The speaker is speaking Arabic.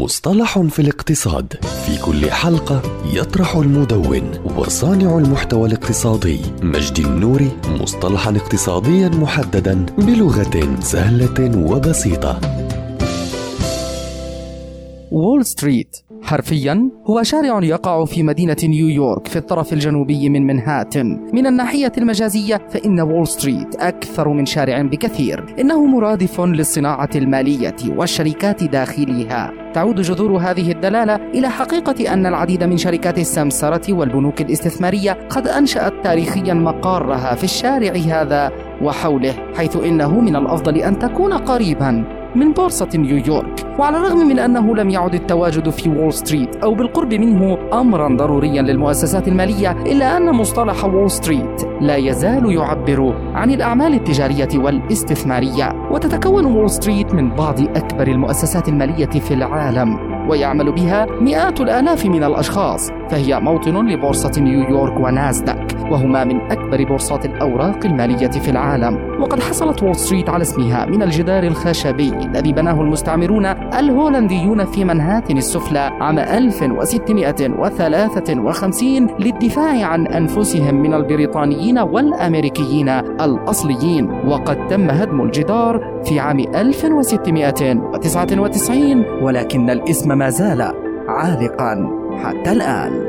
مصطلح في الاقتصاد. في كل حلقة يطرح المدون وصانع المحتوى الاقتصادي مجدي النوري مصطلحا اقتصاديا محددا بلغة سهلة وبسيطة. وول ستريت حرفيا هو شارع يقع في مدينة نيويورك في الطرف الجنوبي من منهاتن. من الناحية المجازية فإن وول ستريت أكثر من شارع بكثير. إنه مرادف للصناعة المالية والشركات داخلها تعود جذور هذه الدلالة إلى حقيقة أن العديد من شركات السمسرة والبنوك الاستثمارية قد أنشأت تاريخيا مقارها في الشارع هذا وحوله حيث إنه من الأفضل أن تكون قريبا من بورصة نيويورك. وعلى الرغم من أنه لم يعد التواجد في وول ستريت أو بالقرب منه أمرا ضروريا للمؤسسات المالية إلا أن مصطلح وول ستريت لا يزال يعبر عن الأعمال التجارية والاستثمارية وتتكون وول ستريت من بعض أكبر المؤسسات المالية في العالم ويعمل بها مئات الآلاف من الأشخاص فهي موطن لبورصة نيويورك وناسداك وهما من أكبر بورصات الأوراق المالية في العالم. وقد حصلت وول ستريت على اسمها من الجدار الخشبي الذي بناه المستعمرون الهولنديون في منهاتن السفلى عام 1653 للدفاع عن أنفسهم من البريطانيين والأمريكيين الأصليين وقد تم هدم الجدار في عام 1699 ولكن الاسم ما زال عالقا حتى الآن.